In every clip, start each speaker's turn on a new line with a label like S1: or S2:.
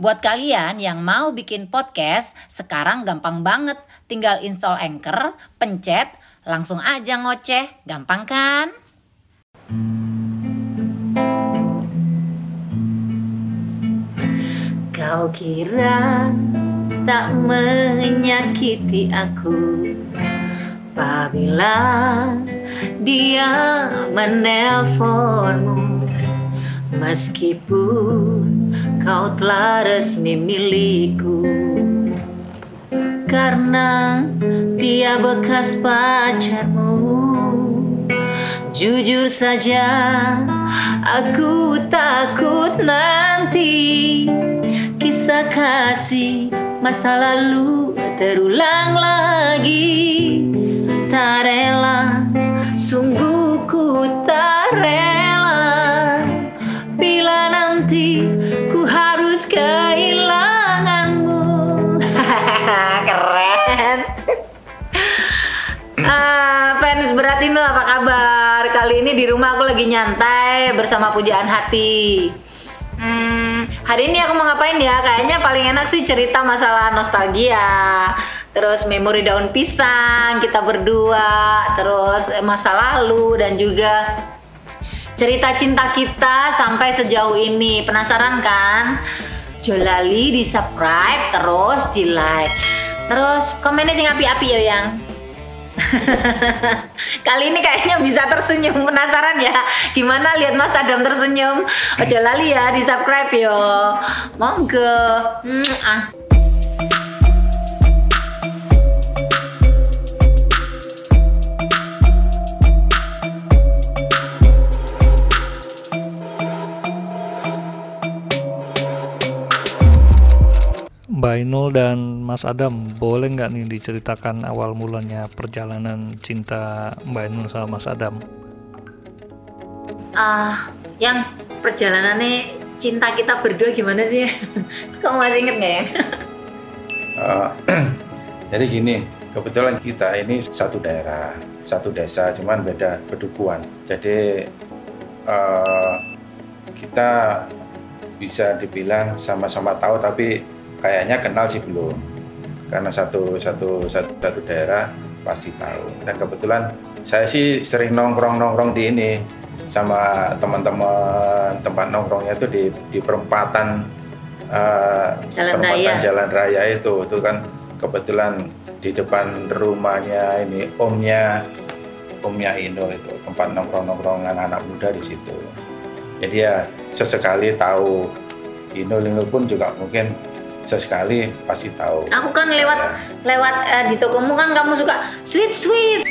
S1: Buat kalian yang mau bikin podcast, sekarang gampang banget. Tinggal install Anchor, pencet, langsung aja ngoceh. Gampang kan? Kau kira tak menyakiti aku Apabila dia menelponmu Meskipun kau telah resmi milikku. Karena dia bekas pacarmu. Jujur saja aku takut nanti. Kisah kasih masa lalu terulang lagi. Tak rela, sungguh ku tak rela. Bila nanti harus kehilanganmu Keren Ah, fans berat ini apa kabar? Kali ini di rumah aku lagi nyantai bersama pujaan hati. Hmm, hari ini aku mau ngapain ya? Kayaknya paling enak sih cerita masalah nostalgia. Terus memori daun pisang kita berdua, terus masa lalu dan juga cerita cinta kita sampai sejauh ini. Penasaran kan? Jolali di subscribe terus di like. Terus komennya sing api-api ya yang. Kali ini kayaknya bisa tersenyum penasaran ya gimana lihat Mas Adam tersenyum. Ojo lali ya di subscribe yo. Monggo. Hmm, ah.
S2: Inul dan Mas Adam, boleh nggak nih diceritakan awal mulanya perjalanan cinta Mbak Inul sama Mas Adam?
S1: Ah, yang perjalanannya cinta kita berdua gimana sih? Kamu masih inget nggak ya?
S3: Uh, jadi gini, kebetulan kita ini satu daerah, satu desa, cuman beda pedukuhan. Jadi uh, kita bisa dibilang sama-sama tahu, tapi kayaknya kenal sih belum. Karena satu satu satu, satu daerah pasti tahu. Dan kebetulan saya sih sering nongkrong nongkrong di ini sama teman-teman tempat nongkrongnya itu di di perempatan uh,
S1: Jalan
S3: perempatan
S1: raya.
S3: jalan raya itu itu kan kebetulan di depan rumahnya ini omnya omnya Inul itu tempat nongkrong nongkrongan anak muda di situ jadi ya sesekali tahu Inul Inul pun juga mungkin sesekali pasti tahu
S1: Aku kan
S3: saya.
S1: lewat lewat eh, di tokomu kan kamu suka sweet sweet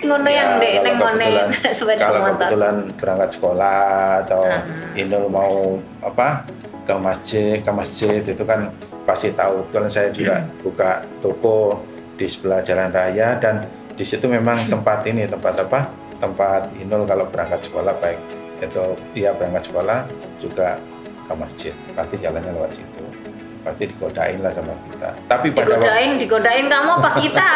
S1: ngono yang dek
S3: Ya, kalau
S1: neng ngone
S3: kebetulan-
S1: sepeda
S3: kalau
S1: motor.
S3: kebetulan berangkat sekolah atau
S1: Ah.
S3: Inul mau apa ke masjid ke masjid itu kan pasti tahu kebetulan saya juga buka toko di sebelah jalan raya dan di situ memang tempat ini tempat apa tempat Inul kalau berangkat sekolah baik itu dia berangkat sekolah juga ke masjid pasti jalannya lewat situ pasti digodain lah sama kita. Tapi pada waktu
S1: Digodain, digodain kamu apa kita?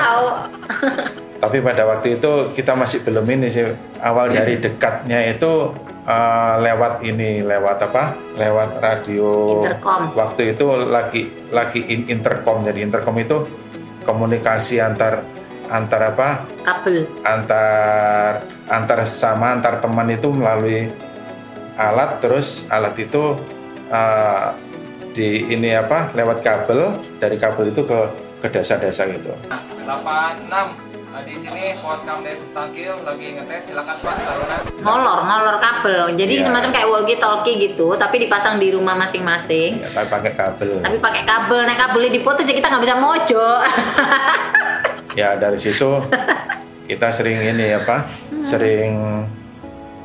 S3: Tapi pada waktu itu kita masih belum ini sih. Awal dari dekatnya itu eh, lewat ini lewat apa? Lewat radio.
S1: Intercom.
S3: waktu itu lagi lagi in- intercom. Jadi intercom itu komunikasi antar antar apa?
S1: Kabel.
S3: antar antar sama antar teman itu melalui alat. Terus alat itu eh, di ini apa lewat kabel dari kabel itu ke ke desa-desa gitu
S4: 86 Nah, di sini Poskam Destakil lagi ngetes silakan Pak Taruna.
S1: Ngolor, ngolor kabel. Jadi
S3: Iya.
S1: semacam kayak walkie talkie gitu, tapi dipasang di rumah masing-masing.
S3: ya, tapi pakai kabel
S1: Tapi pakai kabel, nah kabelnya dipotong jadi kita nggak bisa mojo.
S3: ya dari situ kita sering ini apa sering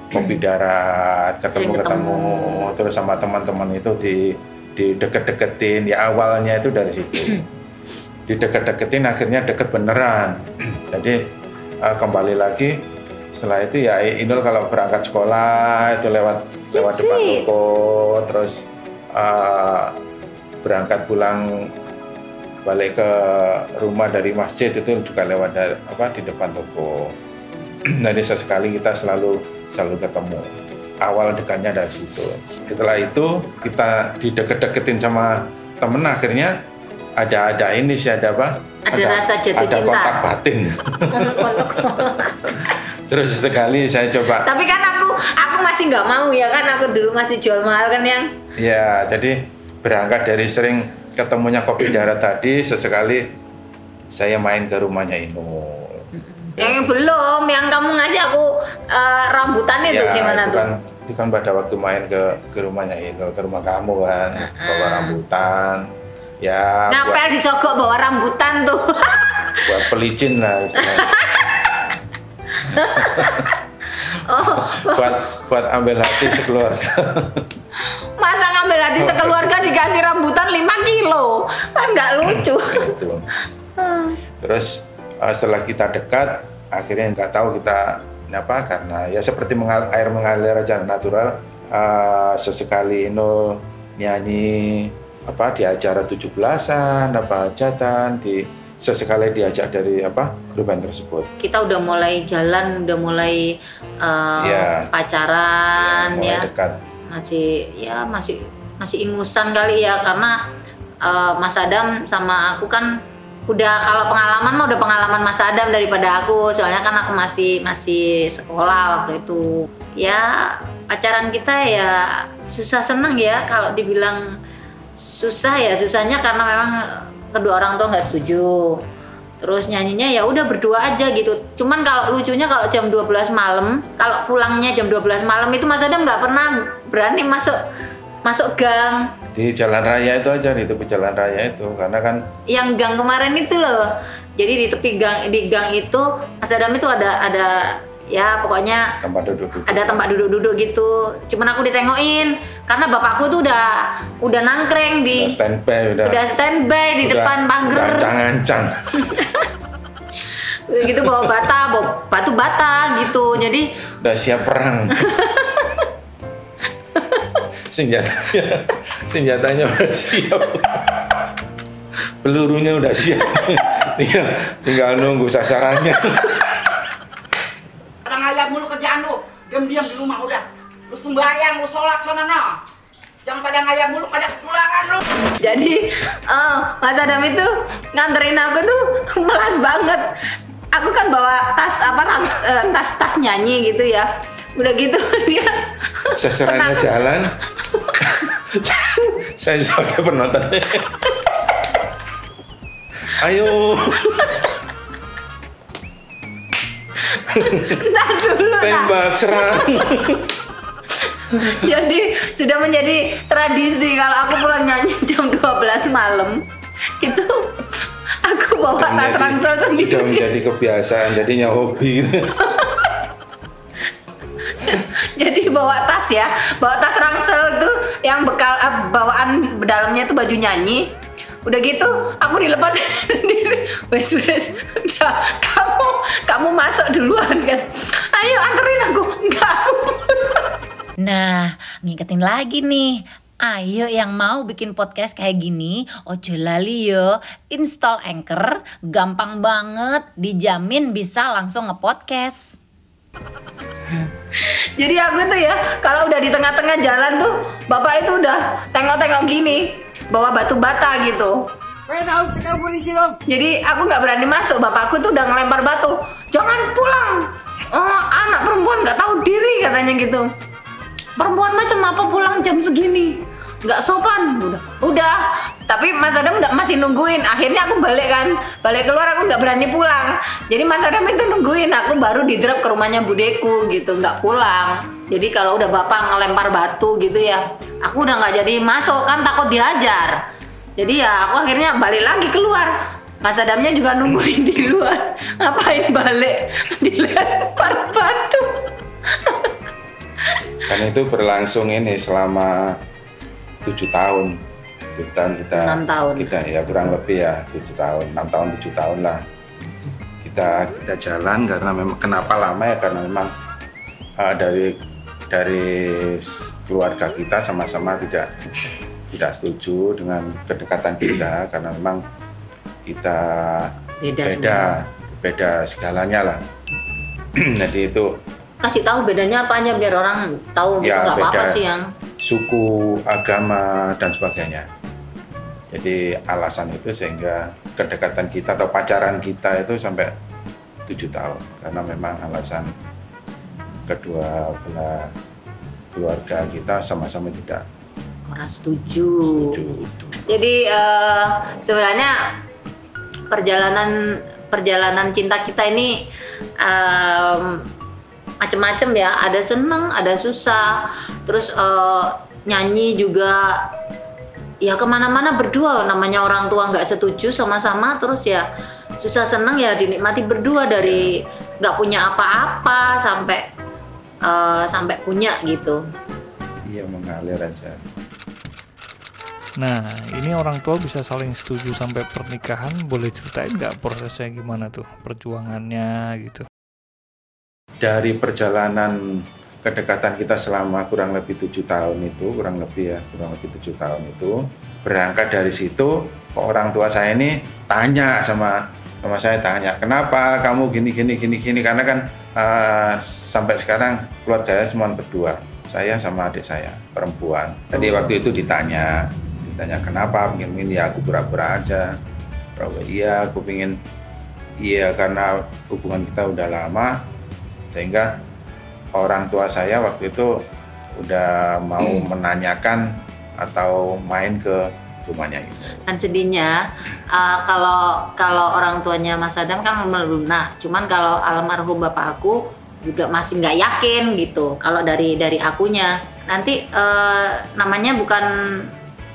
S3: kopi darat ketemu
S1: Sering ketemu.
S3: ketemu terus sama teman-teman itu di di deket-deketin ya awalnya itu dari situ di deket-deketin akhirnya deket beneran jadi eh, kembali lagi setelah itu ya Inul kalau berangkat sekolah itu lewat
S1: Sweet,
S3: lewat depan toko terus eh, berangkat pulang balik ke rumah dari masjid itu juga lewat dari, apa di depan toko. Jadi sesekali kita selalu selalu ketemu. Awal dekatnya dari situ. Setelah itu kita dideket-deketin sama temen. Akhirnya ada ada ini sih ada apa?
S1: Ada rasa jatuh
S3: ada
S1: cinta.
S3: kontak batin. Terus sekali saya coba.
S1: Tapi kan aku aku masih nggak mau ya kan aku dulu masih jual mahal kan yang?
S3: Ya jadi berangkat dari sering ketemunya kopi darat tadi sesekali saya main ke rumahnya Inul
S1: yang belum yang kamu ngasih aku eh, rambutan itu gimana
S3: itu
S1: tuh?
S3: kan itu kan pada waktu main ke ke rumahnya Inul ke rumah kamu kan bawa rambutan ya buat,
S1: Ngapel disogok bawa rambutan tuh.
S3: buat pelicin lah istilahnya
S1: oh,
S3: buat buat ambil hati sekeluarga
S1: masa ngambil hati sekeluarga dikasih rambutan 5 kilo? Kan nggak lucu.
S3: gitu. Terus setelah kita dekat, akhirnya nggak tahu kita apa karena ya seperti mengal- air mengalir aja natural. eh, sesekali Ino nyanyi apa di acara 17-an, apa hajatan, di sesekali diajak dari apa grup band tersebut.
S1: Kita udah mulai jalan, udah mulai eh,
S3: Iya.
S1: pacaran
S3: mulai
S1: ya.
S3: dekat.
S1: Masih ya masih masih ingusan kali ya karena eh, Mas Adam sama aku kan udah kalau pengalaman mah udah pengalaman Mas Adam daripada aku. Soalnya kan aku masih masih sekolah waktu itu. Ya pacaran kita ya susah senang ya. Kalau dibilang susah ya susahnya karena memang kedua orang tua nggak setuju. Terus nyanyinya ya udah berdua aja gitu. Cuman kalau lucunya kalau jam 12 malam kalau pulangnya jam 12 malam itu Mas Adam nggak pernah berani masuk masuk gang
S3: Di jalan raya itu aja di tepi jalan raya itu karena kan
S1: yang gang kemarin itu loh jadi di tepi gang di gang itu Mas Adam itu ada ada ya pokoknya
S3: tempat duduk-duduk.
S1: ada tempat duduk-duduk gitu cuman aku ditengokin karena bapakku tuh udah udah nangkreng di
S3: Udah standby udah.
S1: udah standby di
S3: udah
S1: depan pagar
S3: Ancang-ancang.
S1: Gitu bawa bata bawa batu bata gitu jadi
S3: udah siap perang. senjatanya, senjatanya udah siap. Pelurunya udah siap. tinggal, tinggal nunggu sasarannya.
S5: Pada ngayap mulu kerjaan lu. Diam-diam di rumah udah. Lu sembahyang, lu sholat sana no. Jangan pada ngayap mulu, pada kepulangan lu.
S1: jadi eh, Mas Adam itu nganterin aku tuh melas banget aku kan bawa tas apa rams, eh, tas tas nyanyi gitu ya udah gitu dia
S3: Sasarannya jalan. Saya sebagai penontonnya. Ayo,
S1: dulu nah.
S3: tembak, serang.
S1: jadi sudah menjadi tradisi kalau aku pulang nyanyi jam 12 malam itu aku bawa tas ransel
S3: Sudah
S1: sendiri
S3: menjadi kebiasaan, jadinya hobi.
S1: Jadi bawa tas ya. Bawa tas ransel tuh yang bekal eh, bawaan dalamnya tuh baju nyanyi. Udah gitu aku dilepas sendiri. Wes wes. Udah kamu kamu masuk duluan kan. Ayo anterin aku. Enggak. Aku
S6: Nah, ngingetin lagi nih. Ayo yang mau bikin podcast kayak gini, ojo lali yo. Install Anchor, gampang banget, dijamin bisa langsung nge-podcast.
S1: Jadi aku tuh ya, kalau udah di tengah-tengah jalan tuh, bapak itu udah tengok-tengok gini, bawa batu bata gitu. Jadi aku nggak berani masuk, bapakku tuh udah ngelempar batu. Jangan pulang. Oh, anak perempuan nggak tahu diri katanya gitu. Perempuan macam apa pulang jam segini? Nggak sopan. Udah, udah. Tapi Mas Adam nggak masih nungguin. Akhirnya aku balik kan, balik keluar aku nggak berani pulang. Jadi Mas Adam itu nungguin. Aku baru di drop ke rumahnya budeku gitu, nggak pulang. Jadi kalau udah bapak ngelempar batu gitu ya, aku udah nggak jadi masuk kan takut dihajar. Jadi ya aku akhirnya balik lagi keluar. Mas Adamnya juga nungguin di luar. Ngapain balik? Dilempar batu.
S3: kan itu berlangsung ini selama tujuh tahun. Tujuh tahun kita
S1: Enam tahun.
S3: kita ya kurang lebih ya tujuh tahun. Enam tahun tujuh tahun lah. Kita kita jalan karena memang kenapa lama ya? Karena memang uh, dari dari keluarga kita sama-sama tidak tidak setuju dengan kedekatan kita. Karena memang kita
S1: Beda
S3: beda beda segalanya lah. Jadi itu
S1: Kasih tahu bedanya apanya biar orang tahu gitu
S3: Ya,
S1: nggak apa-apa sih yang.
S3: Suku, agama dan sebagainya. Jadi alasan itu sehingga kedekatan kita atau pacaran kita itu sampai tujuh tahun karena memang alasan kedua belah keluarga kita sama-sama tidak
S1: Orang setuju.
S3: setuju.
S1: Jadi eh, sebenarnya perjalanan perjalanan cinta kita ini em, macem-macem ya. Ada seneng, ada susah. Terus eh, nyanyi juga ya ke mana-mana berdua. Namanya orang tua nggak setuju sama-sama. Terus ya susah seneng ya dinikmati berdua dari nggak punya apa-apa sampai eh, sampai punya gitu.
S3: Iya mengalir aja.
S2: Nah, ini orang tua bisa saling setuju sampai pernikahan. Boleh ceritain nggak prosesnya gimana tuh, perjuangannya gitu?
S3: Dari perjalanan kedekatan kita selama kurang lebih tujuh tahun itu, kurang lebih ya, kurang lebih tujuh tahun itu, berangkat dari situ, kok orang tua saya ini tanya sama sama saya tanya, kenapa kamu gini gini gini gini? Karena kan eh, sampai sekarang keluarga saya semua berdua, saya sama adik saya perempuan. Jadi waktu itu ditanya, ditanya kenapa? Mungkin ini ya aku pura-pura aja. Pura-pura, iya, aku pingin iya karena hubungan kita udah lama sehingga orang tua saya waktu itu udah mau menanyakan atau main ke rumahnya itu.
S1: kan sedihnya uh, kalau kalau orang tuanya Mas Adam kan melunak cuman kalau almarhum bapak aku juga masih nggak yakin gitu kalau dari dari akunya. Nanti uh, namanya bukan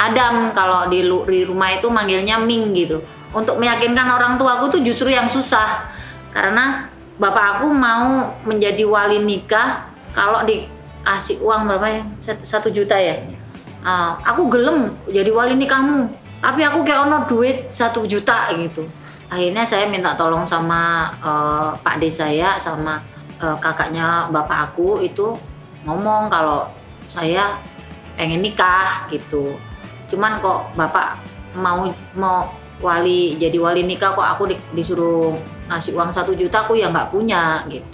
S1: Adam kalau di, di rumah itu manggilnya Ming gitu. Untuk meyakinkan orang tua aku tuh justru yang susah. Karena bapak aku mau menjadi wali nikah kalau dikasih uang berapa ya? Sat- satu juta ya? Ah, aku gelem jadi wali nikahmu tapi aku kayak ono duit satu juta gitu. Akhirnya saya minta tolong sama eh, pak de saya sama eh, kakaknya bapak aku itu ngomong kalau saya pengen nikah gitu. Cuman kok bapak mau mau wali jadi wali nikah kok aku di- disuruh ngasih uang satu juta aku ya nggak punya gitu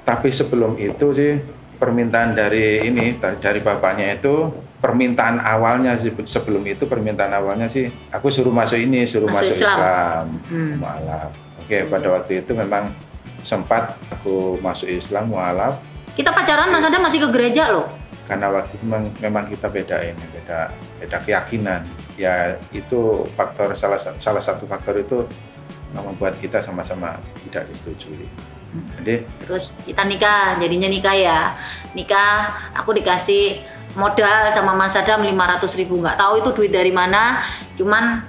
S3: Tapi sebelum itu sih permintaan dari ini dari bapaknya itu permintaan awalnya sih sebelum itu permintaan awalnya sih aku suruh masuk ini suruh
S1: Masuk
S3: masuk,
S1: Islam.
S3: Islam,
S1: Hmm.
S3: mualaf. Oke pada waktu itu memang sempat aku masuk Islam mualaf
S1: kita pacaran mas Adam masih ke gereja loh
S3: karena waktu itu memang, memang kita beda ini beda beda keyakinan ya itu faktor salah sa- salah satu faktor itu membuat kita sama-sama tidak disetujui. Jadi
S1: terus kita nikah jadinya nikah ya. Nikah aku dikasih modal sama Mas Adam 500 ribu. Nggak tahu itu duit dari mana cuman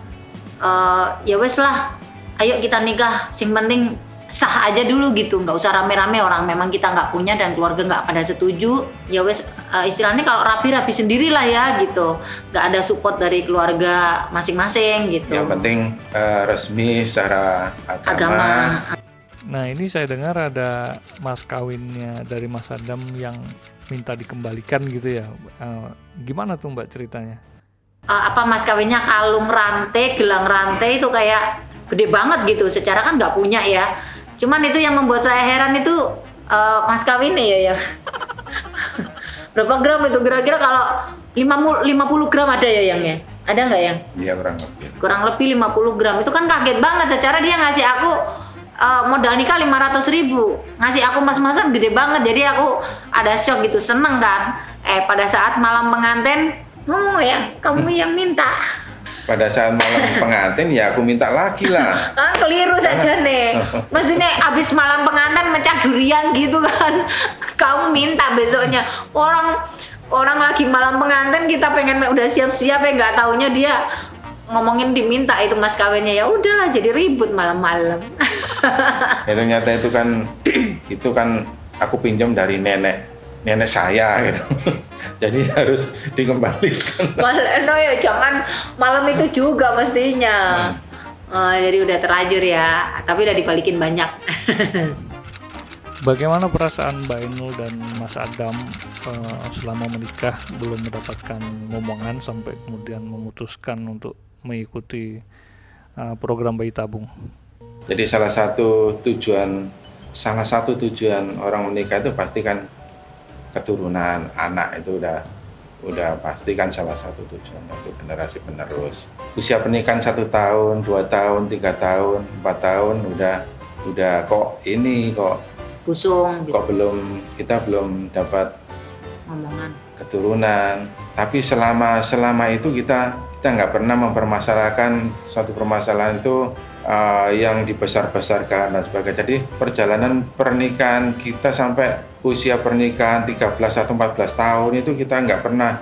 S1: eh, ya wes lah. Ayo kita nikah sing penting sah aja dulu gitu. Nggak usah rame-rame orang memang kita nggak punya dan keluarga nggak pada setuju ya wes eh, istilahnya kalau rapi-rapi sendirilah ya gitu nggak ada support dari keluarga masing-masing gitu
S3: yang penting eh, resmi secara agama,
S1: agama
S2: Nah, ini saya dengar ada mas kawinnya dari Mas Adam yang minta dikembalikan gitu ya. Eh, gimana tuh Mbak ceritanya?
S1: uh, apa mas kawinnya kalung rantai, gelang rantai itu kayak gede banget gitu. Secara kan nggak punya ya. Cuman itu yang membuat saya heran itu uh, mas kawinnya ya ya. Berapa gram itu kira-kira kalau 50, 50 gram ada ya yang ya? Ada nggak yang?
S3: dia kurang lebih
S1: Kurang lebih 50 gram. Itu kan kaget banget. Secara dia ngasih aku uh, modal nikah 500 ribu. Ngasih aku mas-masan gede banget. Jadi aku ada shock gitu. Seneng kan. Eh pada saat malam pengantin, oh ya kamu yang minta.
S3: Pada saat malam pengantin ya aku minta lagi lah.
S1: Kan keliru saja nih. Maksudnya abis malam pengantin mecah durian gitu kan. Kamu minta besoknya. Orang orang lagi malam pengantin kita pengen udah siap-siap ya nggak taunya dia ngomongin diminta itu mas kawinnya. Ya udahlah jadi ribut malam-malam.
S3: Ya ternyata itu kan itu kan aku pinjam dari nenek nenek saya gitu jadi harus dikembalikan.
S1: No ya jangan malam itu juga mestinya. Eh, jadi udah terlanjur ya tapi udah dibalikin banyak.
S2: Bagaimana perasaan Mbak dan Mas Adam eh, selama menikah belum mendapatkan momongan sampai kemudian memutuskan untuk mengikuti eh, program bayi tabung?
S3: jadi salah satu tujuan salah satu tujuan orang menikah itu pasti kan keturunan anak itu udah udah pasti kan salah satu tujuan untuk generasi penerus. Usia pernikahan satu tahun, dua tahun, tiga tahun, empat tahun udah udah kok ini kok
S1: busung gitu
S3: kok belum kita belum dapat
S1: omongan
S3: keturunan. Tapi selama selama itu kita kita nggak pernah mempermasalahkan suatu permasalahan itu uh, yang dibesar-besarkan dan sebagainya. Jadi perjalanan pernikahan kita sampai usia pernikahan 13 atau 14 tahun itu kita nggak pernah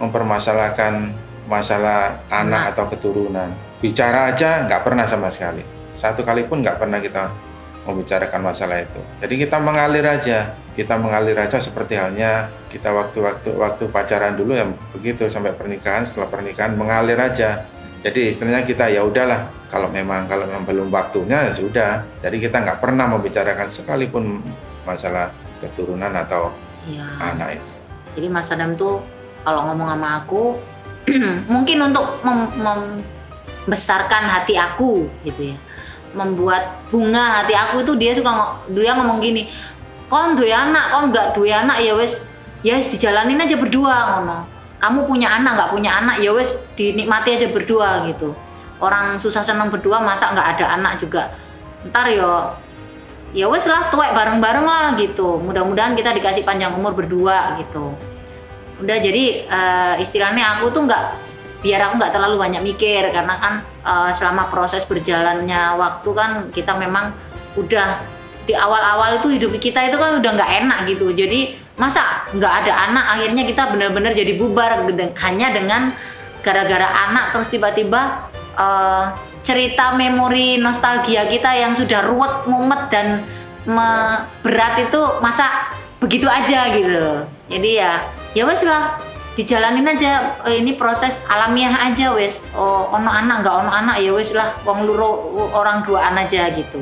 S3: mempermasalahkan masalah anak atau keturunan. Bicara aja nggak pernah sama sekali. Satu kali pun nggak pernah kita membicarakan masalah itu. Jadi kita mengalir aja, kita mengalir aja seperti halnya kita waktu-waktu waktu pacaran dulu ya begitu sampai pernikahan, setelah pernikahan mengalir aja. Jadi istilahnya kita ya udahlah kalau memang kalau memang belum waktunya ya sudah. Jadi kita nggak pernah membicarakan sekalipun masalah keturunan atau
S1: Iya.
S3: anak itu.
S1: Jadi Mas Adam tuh kalau ngomong sama aku mungkin untuk mem- membesarkan hati aku gitu ya. Membuat bunga hati aku itu dia suka dia ngomong gini, "Kon duwe anak, kon nggak duwe anak ya wes ya wes dijalanin aja berdua ngono. Kamu punya anak nggak punya anak ya wes dinikmati aja berdua gitu. Orang susah senang berdua masa nggak ada anak juga. Ntar yo ya wes lah tuwek bareng-bareng lah gitu mudah-mudahan kita dikasih panjang umur berdua gitu udah jadi eh, istilahnya aku tuh nggak biar aku nggak terlalu banyak mikir karena kan eh, selama proses berjalannya waktu kan kita memang udah di awal-awal itu hidup kita itu kan udah nggak enak gitu jadi masa nggak ada anak akhirnya kita benar-benar jadi bubar hanya dengan gara-gara anak terus tiba-tiba eh, cerita memori nostalgia kita yang sudah ruwet mumet dan me- berat itu masa begitu aja gitu. Jadi ya ya wes lah dijalanin aja Eh, ini proses alamiah aja wes. Oh ono anak nggak ono anak ya wes lah wong luru orang duaan aja gitu